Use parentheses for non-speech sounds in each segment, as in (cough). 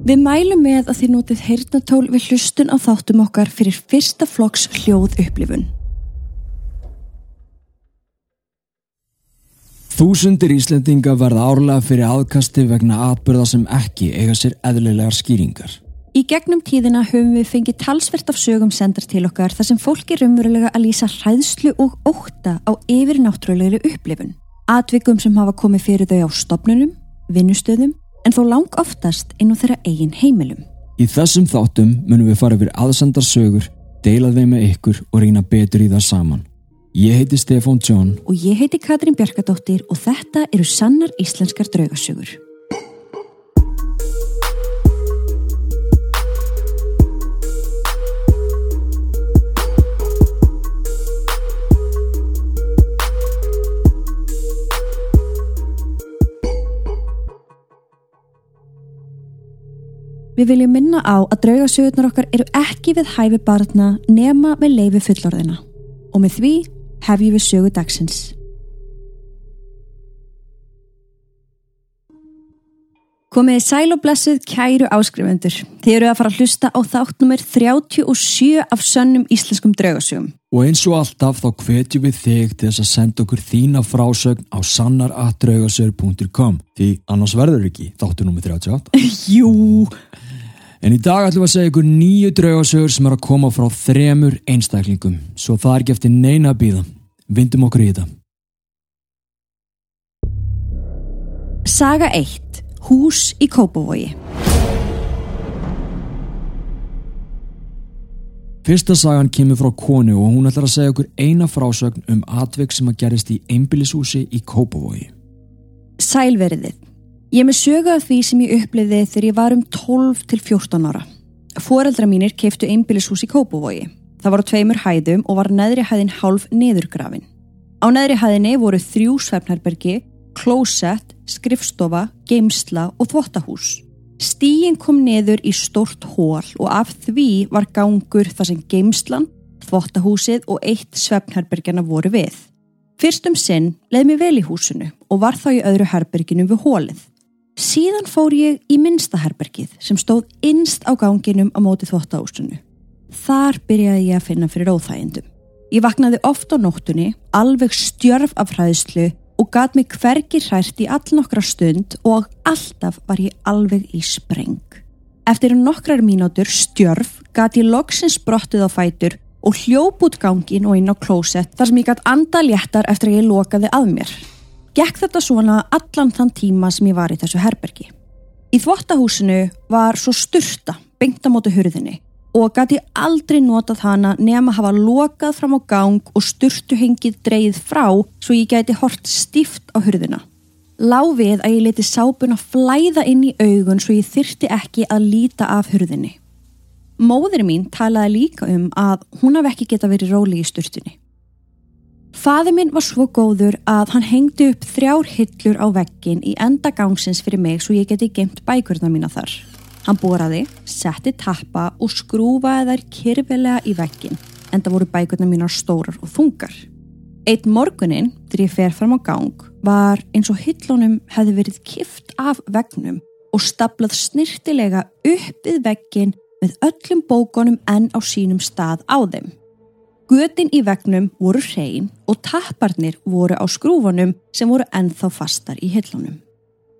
Við mælum með að þið notið heyrnatól við hlustun á þáttum okkar fyrir fyrsta flokks hljóð upplifun. Þúsundir Íslendinga verða árlega fyrir aðkasti vegna atbyrða sem ekki eiga sér eðlilegar skýringar. Í gegnum tíðina höfum við fengið talsvert af sögum sendar til okkar þar sem fólk er umverulega að lýsa hræðslu og óta á yfir náttúrulegri upplifun. Atvikum sem hafa komið fyrir þau á stopnunum, vinnustöðum en þó lang oftast inn á þeirra eigin heimilum. Í þessum þáttum munum við fara yfir aðsendar sögur, deila þeim með ykkur og reyna betur í það saman. Ég heiti Stefán John Og ég heiti Katrín Bjarkadóttir og þetta eru sannar íslenskar draugasögur. Við viljum minna á að draugasögurnar okkar eru ekki við hæfi barna nema með leifi fullorðina. Og með því hefjum við sögu dagsins. Komiði sæl og blessuð kæru áskrifundur. Þið eru að fara að hlusta á þáttnumir 37 af sönnum íslenskum draugasögum. og eins og alltaf þá hvetjum við þig til þess að senda okkur þína frásögn á sannaratdraugasögur.com því annars verður ekki þáttu nummer 38. Jú! En í dag ætlum við að segja ykkur nýju draugasögur sem er að koma frá þremur einstaklingum svo það er ekki eftir neina að býða. Vindum okkur í þetta. Saga 1. Hús í Kópavogi. Fyrsta sagan kemur frá konu og hún ætlar að segja okkur eina frásögn um atvik sem að gerist í einbýlishúsi í Kópavogi. Sælveriðið. Ég með sögu af því sem ég upplifði þegar ég var um 12 til 14 ára. Fóreldra mínir keiftu einbýlishús í Kópavogi. Það var á tveimur hæðum og var neðri hæðin hálf niðurgrafin. Á neðri hæðinni voru þrjú svefnherbergi, klósett, skrifstofa, geimsla og þvottahús. Stíin kom neður í stort hól og af því var gangur þar sem geimslan, þvottahúsið og eitt svefnherbergjana voru við. Fyrst um sinn leið mér vel í húsinu og var þá í öðru herberginu við hólið. Síðan fór ég í minnsta herbergið sem stóð innst á ganginum á móti þvottahúsinu. Þar byrjaði ég að finna fyrir óþægindum. Ég vaknaði oft á nóttunni, alveg stjörf af hræðslu og gat mig hvergi hrært í all nokkra stund og alltaf var ég alveg í spreng. Eftir nokkrar mínútur stjörf gat ég loksins brottið á fætur og hljóp út gangin og inn á klósett þar sem ég gat anda léttar eftir að ég lokaði að mér. Gekk þetta svona allan þann tíma sem ég var í þessu herbergi. Í þvottahúsinu var svo styrta beint á móti hurðinni og gæti aldrei notað hana nema hafa lokað fram á gang og styrtu hengið dreið frá svo ég gæti hort stíft á hurðina. Lá við að ég leti sápuna flæða inn í augun svo ég þyrti ekki að líta af hurðinni. Móður mín talaði líka um að hún hafi ekki geta verið róli í styrtunni. Faði minn var svo góður að hann hengdi upp þrjár hillur á veggin í enda gangsins fyrir mig svo ég geti gemt bækurna mína þar. Hann boraði, setti tappa og skrúfaði þær kyrfilega í veggin en það voru bækurna mínar stórar og þungar. Eitt morgunin, þegar ég fer fram á gang, var eins og hillunum hefði verið kift af vegnum og staplað snirtilega upp við veggin með öllum bókonum enn á sínum stað á þeim. Götin í vegnum voru hrein og tapparnir voru á skrúfunum sem voru ennþá fastar í hillunum.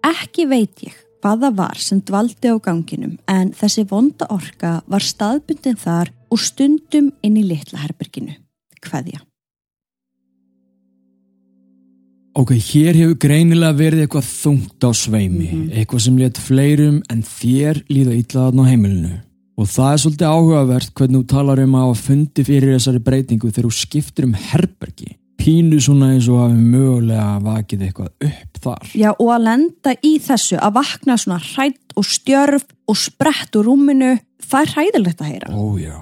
Ekki veit ég hvað það var sem dvaldi á ganginum en þessi vonda orka var staðbundin þar og stundum inn í litla herberginu. Hvaðja? Ok, hér hefur greinilega verið eitthvað þungt á sveimi, eitthvað sem let fleirum en þér líða ítlaðan á heimilinu. Og það er svolítið áhugavert hvernig þú talar um að fundi fyrir þessari breytingu þegar þú skiptir um herbergi. Pínu svona eins og hafi mögulega vakið eitthvað upp þar. Já og að lenda í þessu að vakna svona hrætt og stjörf og sprett úr rúminu, það er hræðilegt að heyra. Ó já.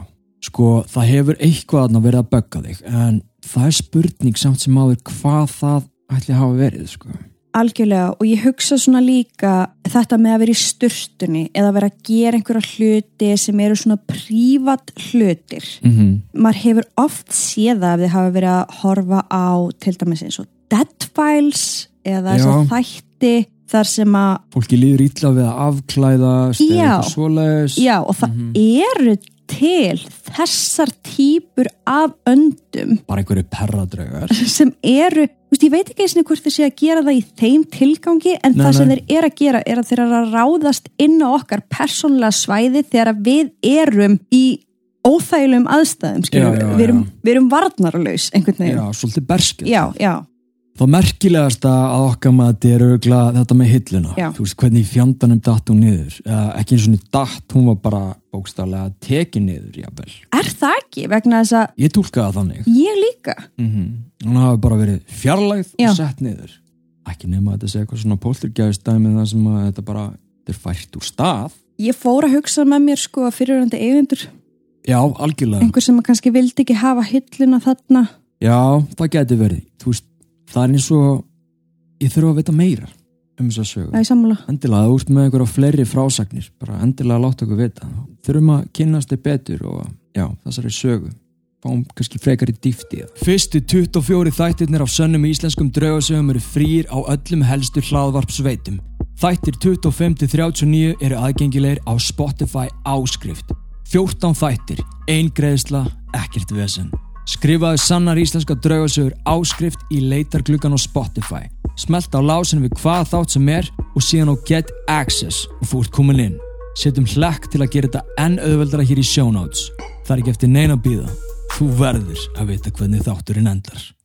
Sko, það hefur eitthvað að verið að bögga þig, en það er spurning samt sem áður hvað það ætli að hafa verið, sko. Algjörlega og ég hugsa svona líka þetta með að vera í sturtunni eða vera að gera einhverja hluti sem eru svona prívat hlutir. Mm Maður hefur oft séð ef þið hafa verið að horfa á til dæmis eins og Dead Files eða að Já. þætti þar sem að fólki líður ítla við að afklæðast eða Já. eitthvað svoleiðis já, og það eru til þessar típur af öndum. Bara einhverju perradraugar. (laughs) Sem eru, þú veist, ég veit ekki eins og hvort þeir sé að gera það í þeim tilgangi en Nei, það sem nei. þeir eru að gera er að þeir eru að ráðast inn á okkar persónlega svæði þegar við erum í óþægilegum aðstæðum skilur, Já, já, við, erum, já. við erum varnarlaus einhvern já, veginn svolítið berskil já, já, Það merkilegasta að okkar maður er auðvitað þetta með hilluna. Já. Þú veist hvernig fjandanum datt hún niður. Eða ekki eins og niður datt, hún var bara bókstaflega tekin niður, jábel. er það ekki vegna þess að Ég tólkaði það þannig. ég líka Mm Hún hafi bara verið fjarlægð Já. og sett niður. Ekki nema að þetta sé eitthvað svona pólturgæðistæmi þar sem að þetta bara þetta er fært úr stað. ég fór að hugsa með mér sko að fyrirhandi eigendur Já, algjörlega. einhver sem kannski vildi ekki hafa hilluna þarna Já, það geti verið. Þú veist, það er eins og ég þurfa að vita meira um þess að sögu. endilega, ert með einhverja fleiri frásagnir bara endilega láta okkur vita. Þurfum að kynnast þið betur og já, þessari sögu. Fáum kannski frekar í dýfti Fyrstu 24 þættirnir af sönnum íslenskum draugasögum eru frýr á öllum helstu hlaðvarpsveitum. Þættir 25-39 eru aðgengilegir á Spotify áskrift. 14 þættir, ein greiðsla, ekkert vesen Skrifaðu sannar íslenska draugasögur áskrift í leitargluggan á Spotify. Smelt á lásin við hvað þátt sem er og síðan á Get Access og þú ert komin inn. Setjum hlekk til að gera þetta enn auðveldara hér í show notes. Það er ekki eftir neina býða. Þú verður að vita hvernig þátturinn endar.